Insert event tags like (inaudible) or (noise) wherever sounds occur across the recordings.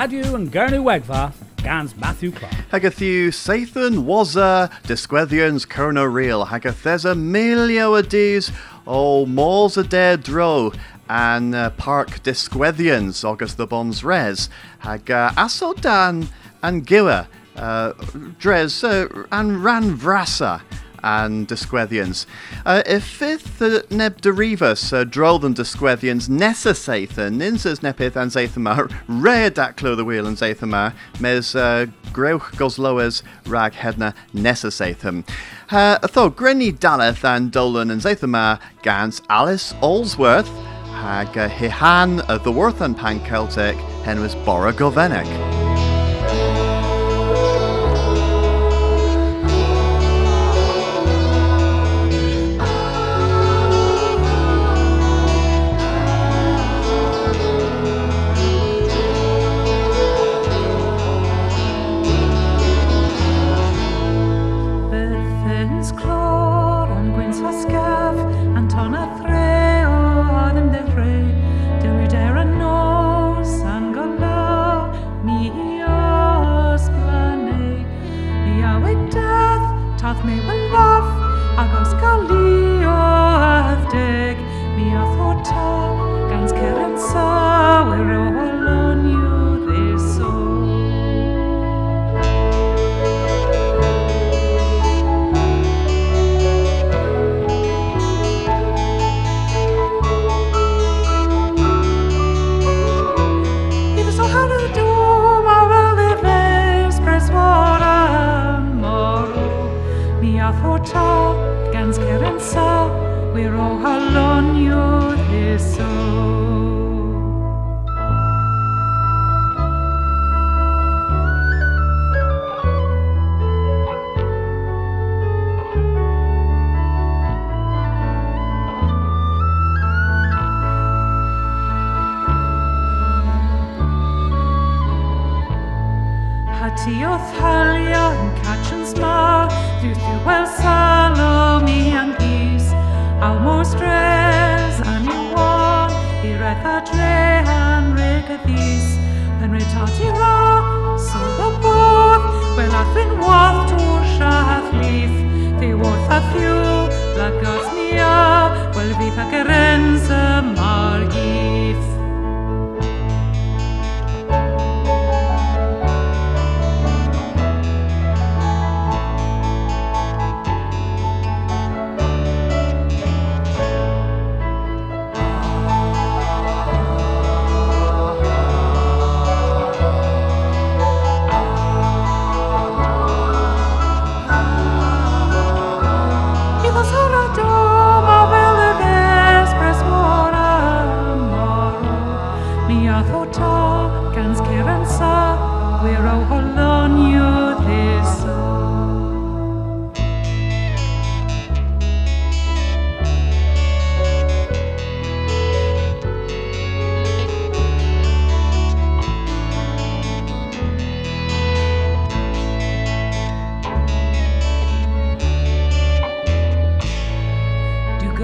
And Gernu Wegva, Gans Matthew Clark. Hagathu Sathan was a Disquethians Kerno Real, Hagathesa Milio Adis, O Malls a Dead Dro, and uh, Park Disquethians, August the Bons Res, Hag uh, Asodan and Giwa, uh, Dres, uh, and Ran Vrasa and Disquethians. Uh, fifth uh, neb derivus uh, droll than Disquethians necessathan ninses nepith and zathama (laughs) rare daclo the wheel and zathama mes uh, greuch gosloes rag hedna necessatham. Uh, tho Grenny Daleth and Dolan and zathama gans Alice Allsworth hag uh, hihan uh, the worth and pan Celtic henwas Borogovenek. Bethens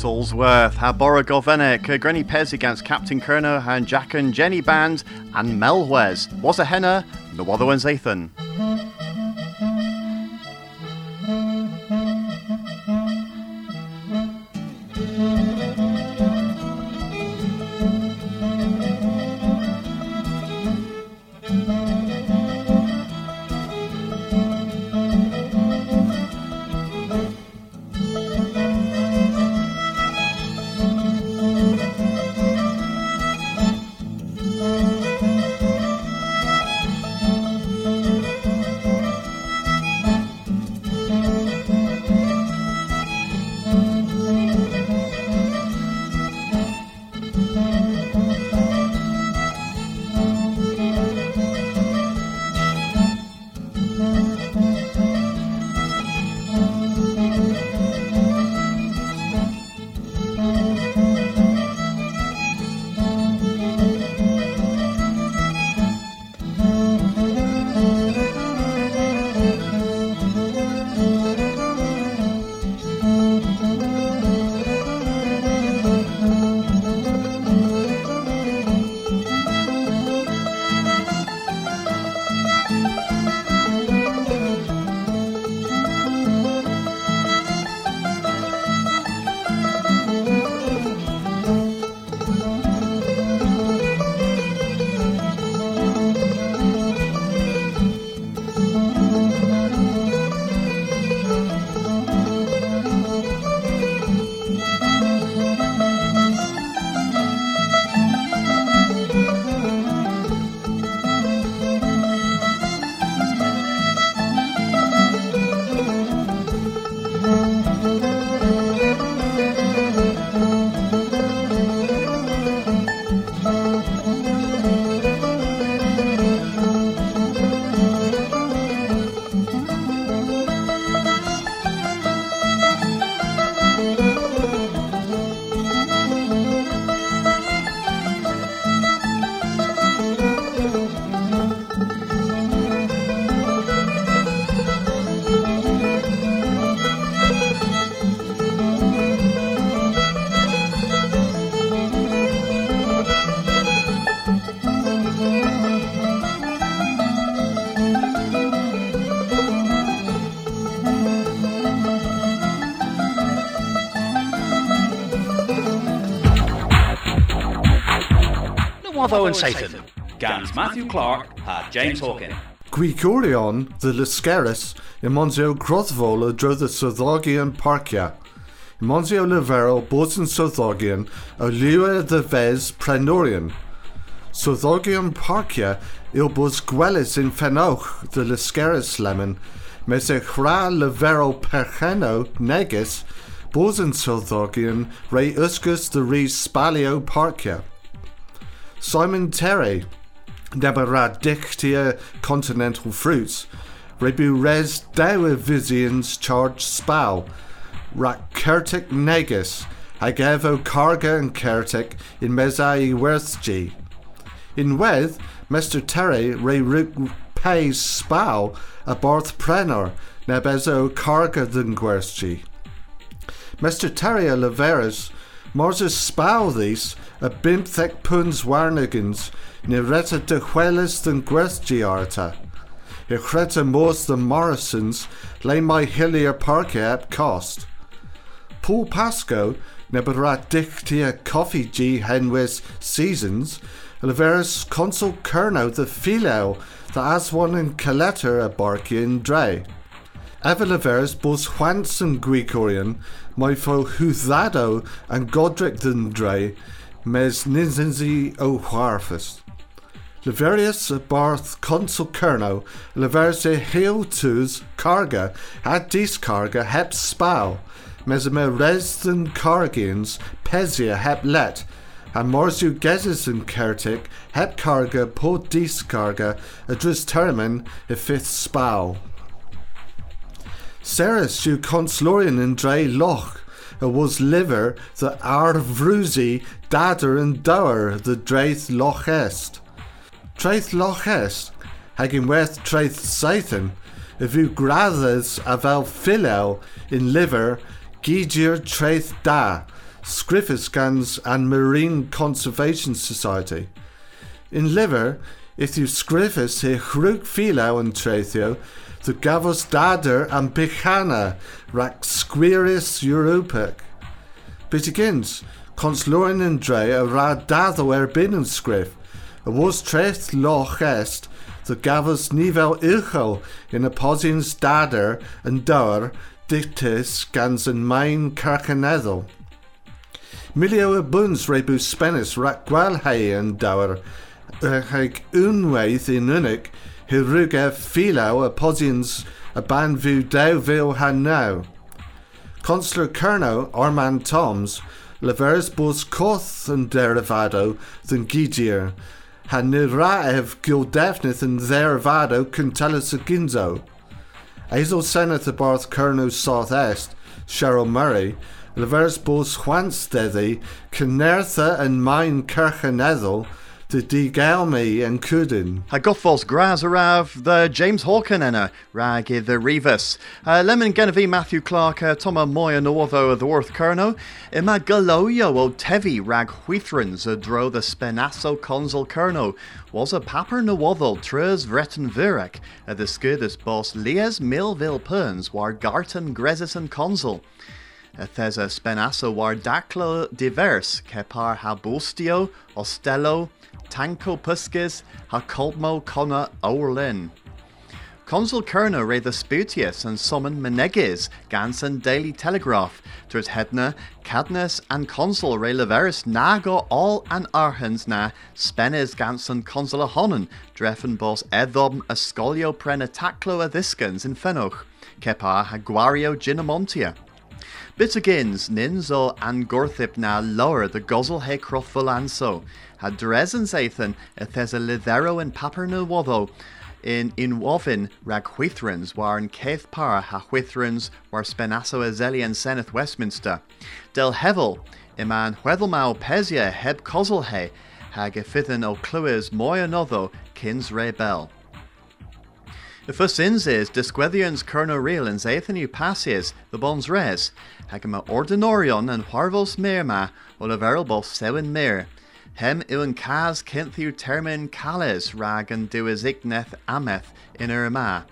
Alice Allsworth, ha Borogovenek, uh, Granny Pez against Captain Kerno, and Jack and Jenny Band, and Melwes. Was a henna, no other one's Ethan. Bravo and Satan. Gans Matthew Clark had James Hawkin. Gwigorion the Lascaris in Monzio Grothvola dro the Sothogian Parkia. In Monzio Levero Bosen Sothogian o Lua the Vez Prenorian. Sothogian Parkia il bos Gwelis in Fenoch the Lascaris Lemon, mes e chra Levero Percheno Negis, Bosen Sothogian Ray Uscus the Re Spalio Parkia. Simon Terry, Neberadictia continental fruits, rebu res dewe visions charge spow, rak kertic negus, agevo carga and kertic in mesai worthg. In weth, Mr. Terry re ruk pay spow a barth prenor, nebezo carga than gwerthg. Mr. Terry a leveris, Moses spow these, a bimthek puns warnigans, ni reta de huelis den gwerthgiarta. I chreta mos the Morrisons, lay my hillier parke ap cost. Paul Pasco, nebera dictia coffee g henwes seasons, leveris consul kerno the philo, the aswan and coletter a barki in dre. Ever leveris bos Juanson Guicorian, my fo Huthado and Godric mes ninzinzi o harfest. Leverius barth consul kerno, leveris e heotus carga, ad dis carga hep spow, mesame resden cargians, pesia hep let, and morsu gezes and kertic, hep carga po dis carga, adris termin e fifth spow. Ceres ju conslorian in dre loch, a was liver the arvruzi dader and dower the draith loch est. Traith loch est, hagin worth traith Satan, if you grathers aval philel in liver, gigier traith da, Scriffiscans and Marine Conservation Society. In liver, if you scriffis he hruk philo and traithio, the gavos dader and bichana, rak squiris europic. But against, conslorin and dre a ra datho er bin and scriff, a was traith loch est, the gavos nivel ilcho in a posins dader and dower, dictis gans and main carcanedel. Milio y buns rebu spenis rak gwal hei yn dawer hag unwaith in unig e philaw y posians a ban fyw dew fyw han naw. Consular Kerno, Orman Toms, leveris bos coth yn derivado than gidier, han ni raef gildefnith yn derivado cyntelus y ginzo. Eisel Senate barth Kerno South Est, Cheryl Murray, leveris bos chwansteddi, and yn main Kirchenedel, de digalmi and kudin. Ha goffos graz arav the James Hawken enna rag i the Revis. Uh, lemon genevi Matthew Clark uh, Toma moya novo the worth kerno. Ima galoyo o tevi rag a dro the spenasso consul kerno. Was a paper nowothel tres vretten virek the skudus boss lies milville perns war garten gresis and consul. Thesa spenasso war daclo divers, kepar habustio, ostello, tanko puscis, ha colmo conna orlin. Consul Kerner re the Sputius and summon Menegis, Gansen Daily Telegraph, Turs Hedna, Cadnus and Consul re leveris nago all an arhens na spenes Gansen Consul ahonen, dreffen bos edom ascolio prena taclo adiscans in fenoch, kepa haguario ginamontia. Bitagins ninzo an gorthip na lower the gozel he crothvolanso, had dresen zathan ethes a lidero in paperno wotho, in in wovin rag huithrans war in Keith par ha huithrans war spenaso azelian seneth Westminster. Del hevel iman hwedelmau pesia heb kozel he hag efithan o cluis moy anotho kins re bell. The first ins is disquethians kerno real and zathanu passies the bons res, hagama ordinorion and harvos merma oliveralbos sewin mer. Hem iwan kaz kinthiu termin kales rag and duizigneth ameth in irma.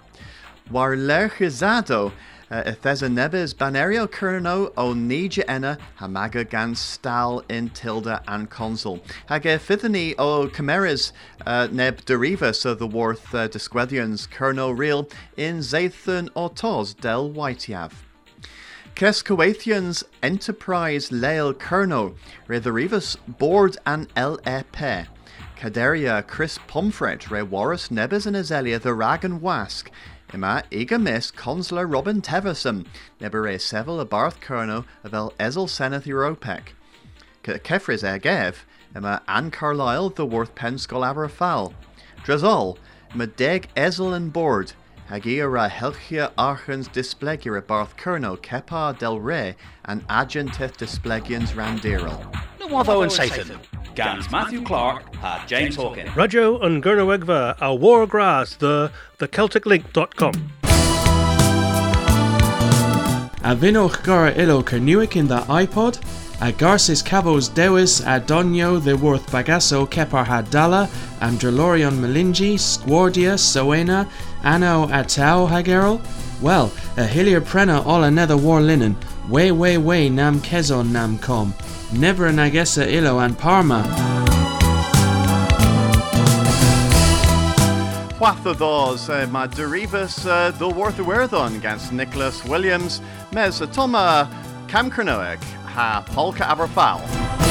War lerchizado Ithesa nebis banerio kerno o nija enna hamaga gan stal in tilda and consul. Hage fithani o chimeras uh, neb deriva so the worth uh, disquedians real in zathun o tos del whiteyav. Crescoathians Enterprise Leil Kerno, re the Rivas Board and LEP. Caderia Chris Pomfret, re Warris Nebes and Azelia the Rag and Wask. Ima Iga Miss Consular Robin Teverson, neber re Seville a Barth Kerno of El Ezel Seneth Europec. Kefris Egev, Ima Anne Carlisle the Worth Penskol Aberfal. Drazol, Ima Deg Ezel and Board. Hagia ra helchia archens displegira barth kerno kepa del re and agenteth displegians randiral. Nuovo and Satan. Gans Matthew Clark had James Hawkins. Rajo and Gurnawegva a War Grass, the thecelticlink.com. A vinoch gar ilo kernuic in the iPod, a garcis cabos dewis a donio the worth bagasso kepar hadala, am drelorion melingi, squardia, soena, anno atao hagerol? Well, a hillier prena all another war linen, way way way nam kezo nam com, never nagesa ilo and parma. Huathados, uh, ma derivas uh, the worth awerdon against Nicholas Williams, mes atoma camcranoic ha polka aberfal.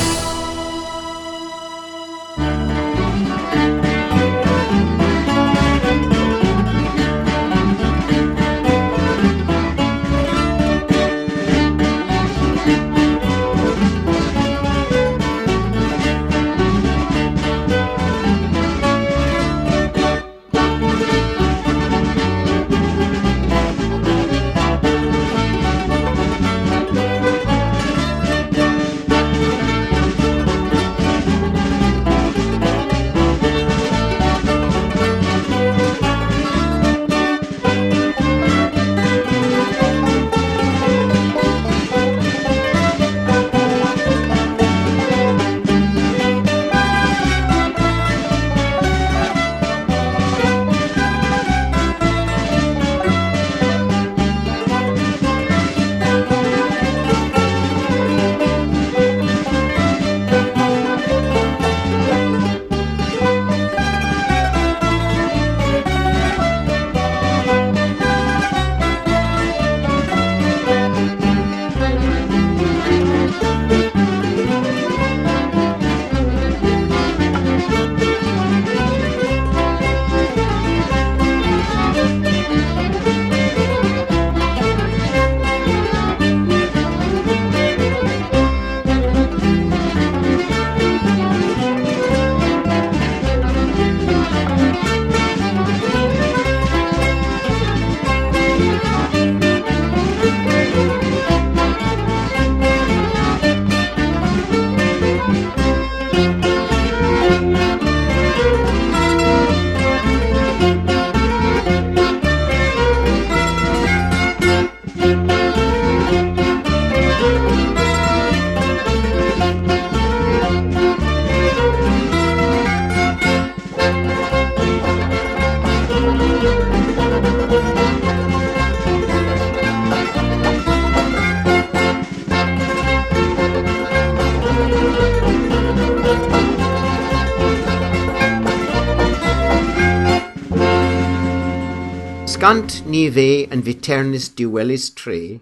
Scant ni fe yn fiternis diwelis tre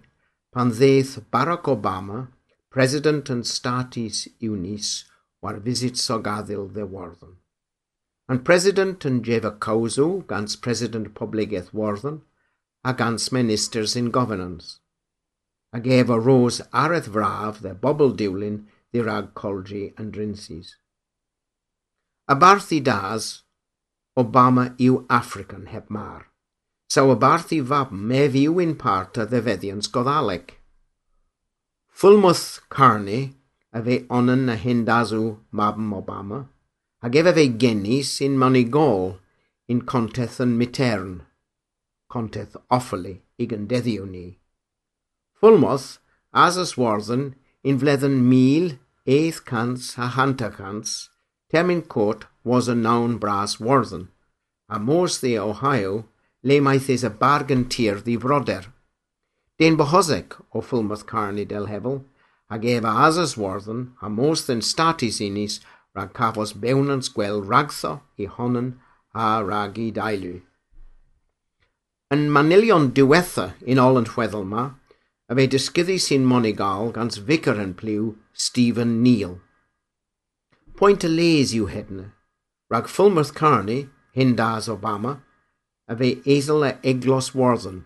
pan ddeith Barack Obama, President yn Statis Unis, war visit sogaddil ddewarddon. Yn President yn Jeva Cawsw gans President Pobligeth Warddon a gans Ministers in Governance. Ag efo ros areth fraf dde bobl diwlin ddirag colgi yn drinsis. A barth das, Obama yw African heb mar. Sauerbarth yw mef yw in part a ddefeddiant goddaleg. Fulmuth Carney a fe onan na hindazw mabm Obama, ac efe fe gennis in manigol in conteth yn mitern, conteth offali i gyndeddiw ni. Fulmoth, as yswarddyn, in fleddyn mil, eighth cants a hantachants, Termin Court was a nown bras warddyn, a mors the Ohio le maethys y bargain tir ddifroder. Den bohoseg o ffilmodd Carney del Hefel, ag ef a asaswarddyn a most yn status unis rhag cafos bewnans gwel ragtho i honan a rhag i dailw. Yn manilion diwetha un ol yn chweddol ma, a fe dysgyddi sy'n monigal gans vicar yn pliw Stephen Neal. Pwynt y les yw hedna, rhag Fulmouth Carney, hyn das Obama, a a eglos warden,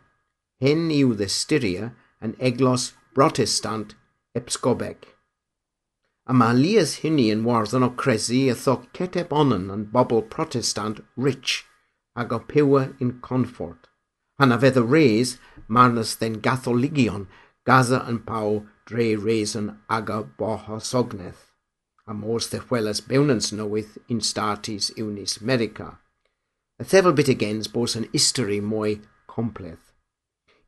Hyn yw ddystyria yn eglos Protestant epsgobeg. A mae Lias hynny yn warddon o cresi a tho ceteb onan bobl Protestant rich ag in comfort. Fedd y reis marnas den gatholigion gaza yn pau dre reis yn aga boho sogneth. A mors de chwelas bewnans nowydd in statis unis America. A thefel bit agains bos yn history mwy completh.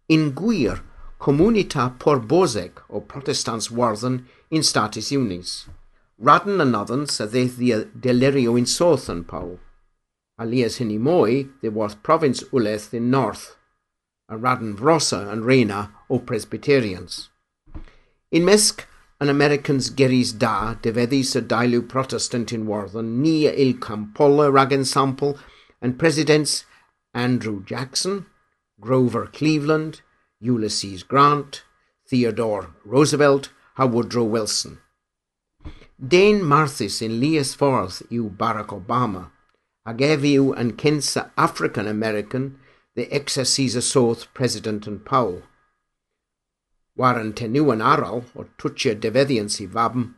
In gwir, comunita porboseg o protestants warddon in status unis. Radden oddyn sa ddi delirio in soth yn pau. Alias hynny mwy, dde warth province uleth in north, a radden vrosa and reina o Presbyterians. In mesg, an Americans geris da, defeddi sa dailu protestant in warddon, ni il campola rag sample, and presidents Andrew Jackson, Grover Cleveland, Ulysses Grant, Theodore Roosevelt a Woodrow Wilson. Dane Marthis in Lias Forth you Barack Obama, ag ef yw yn censa African American the exercise South President and Paul. War yn tenw yn aral o twtio defeddion si fabm,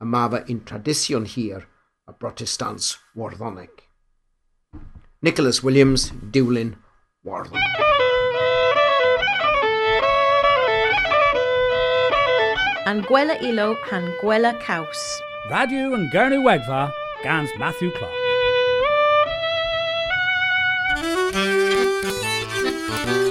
a mafa in tradision here, a Protestants warddoneg. Nicholas Williams, Doolin, Warland. Anguilla Ilo, Anguilla Kaus. Radu and Gernu Wegva, Gans Matthew Clark. Thank (laughs) you.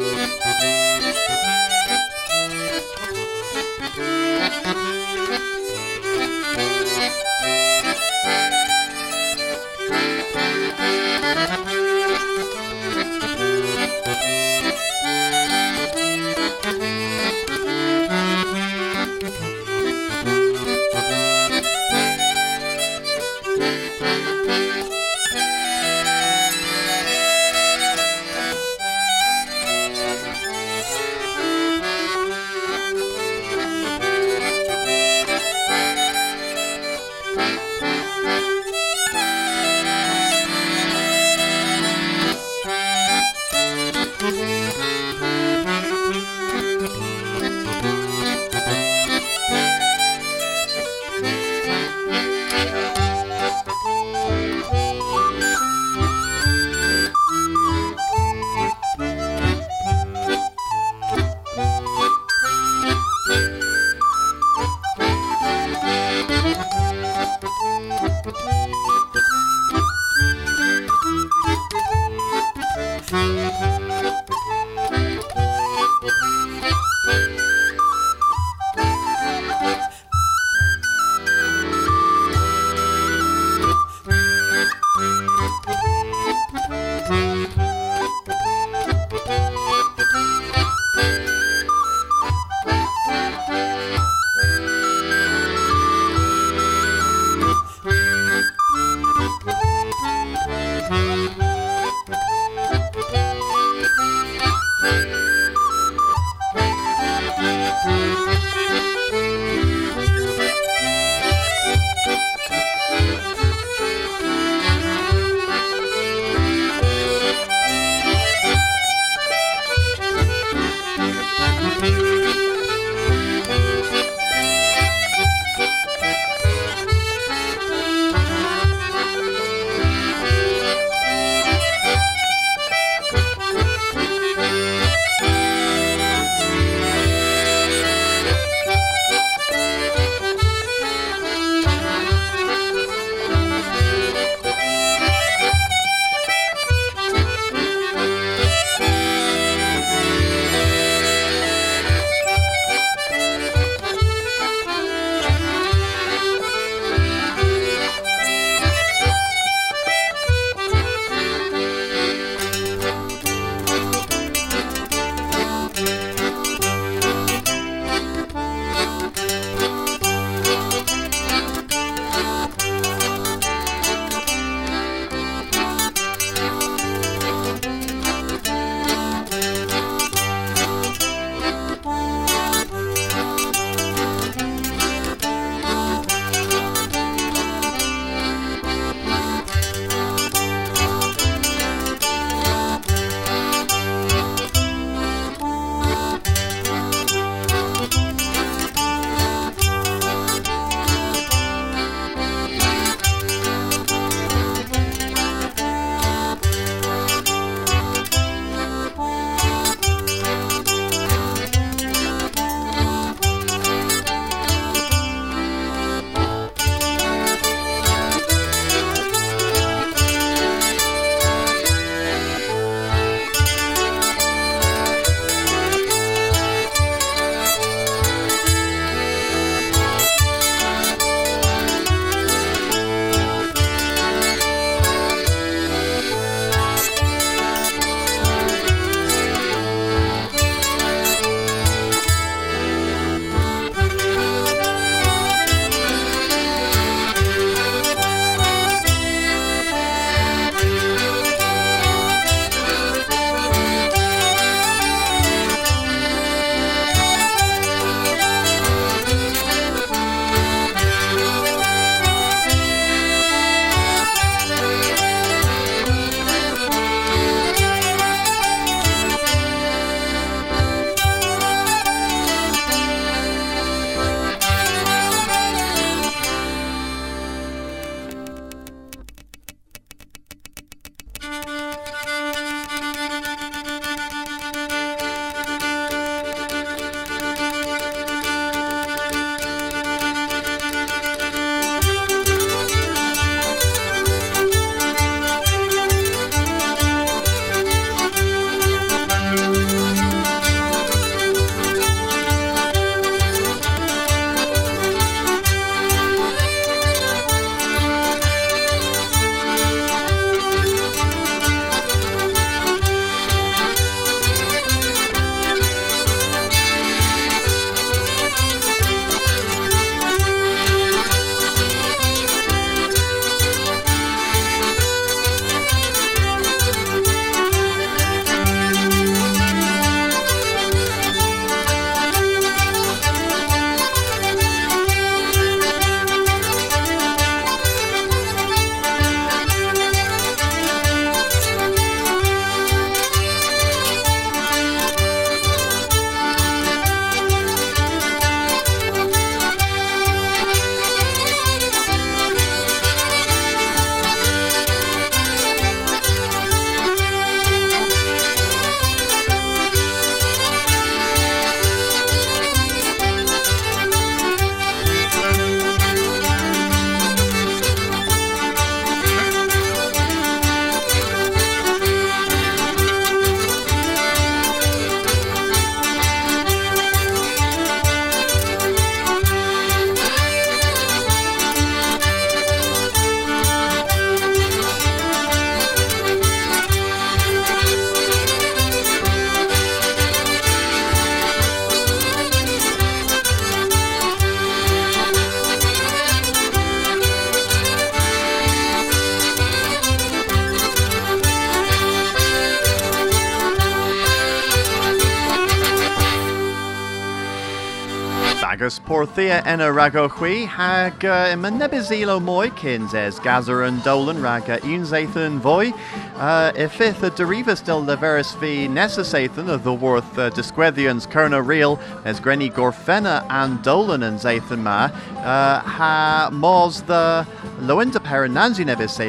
Agus porthia ena rago chui hag uh, ima nebizilo moi kins es gazar and dolan raga unzathan voi. Uh, ifith a derivas del leveris vi necessathan of the worth uh, disquethians kerna real as grenny gorfena and dolan and zathan ma. Uh, ha mos the lointa perenanzi nebis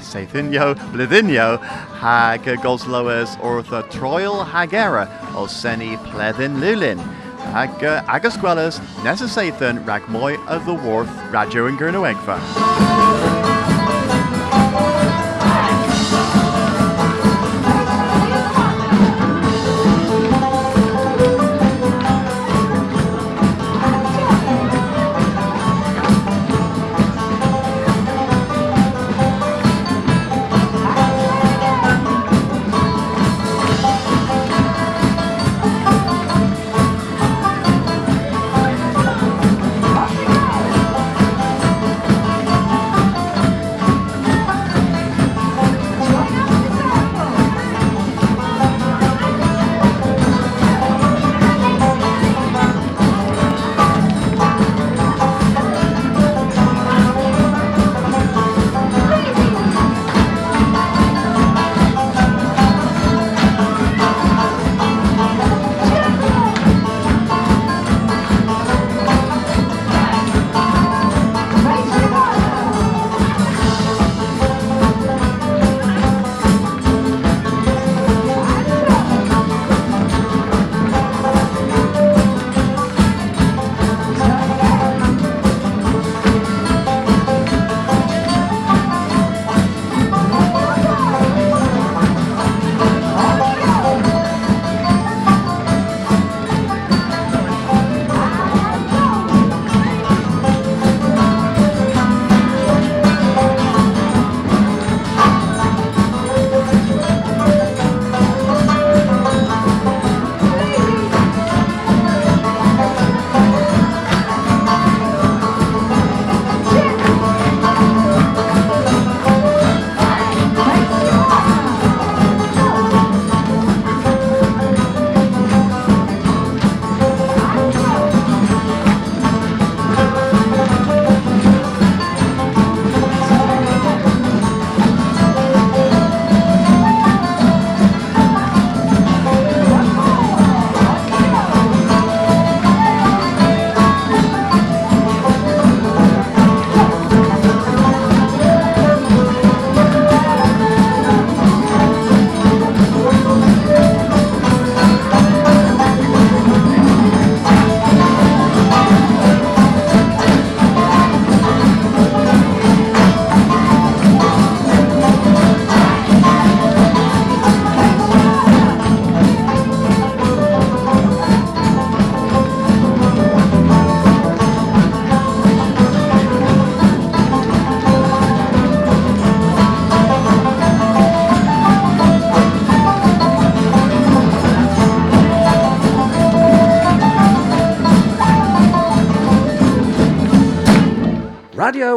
sathan yo blithinyo hag gosloes ortha troil hagera o seni plethin lulin ag uh, agus gwellas necessathan rag moi of the worth radio and gurnawegfa.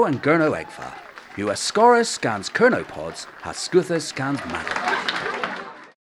And Gurno Egfa. You Ascorus scans Kernopods, Hascuthus scans Madam.